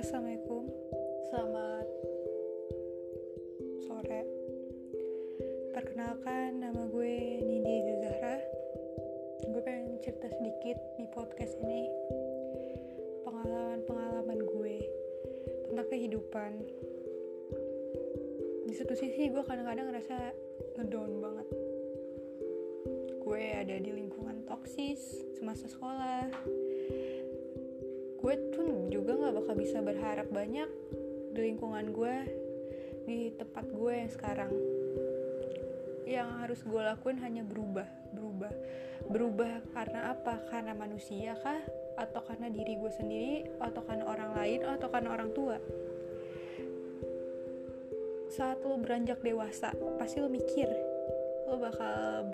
Assalamualaikum. Selamat sore. Perkenalkan nama gue Nidi Zahra. Gue pengen cerita sedikit di podcast ini pengalaman-pengalaman gue tentang kehidupan. Di satu sisi gue kadang-kadang ngerasa ngedown banget. Gue ada di lingkungan toksis semasa sekolah gue tuh juga gak bakal bisa berharap banyak di lingkungan gue di tempat gue yang sekarang. Yang harus gue lakuin hanya berubah berubah. Berubah karena apa? Karena manusia kah? Atau karena diri gue sendiri? Atau karena orang lain? Atau karena orang tua? Saat lo beranjak dewasa pasti lo mikir lo bakal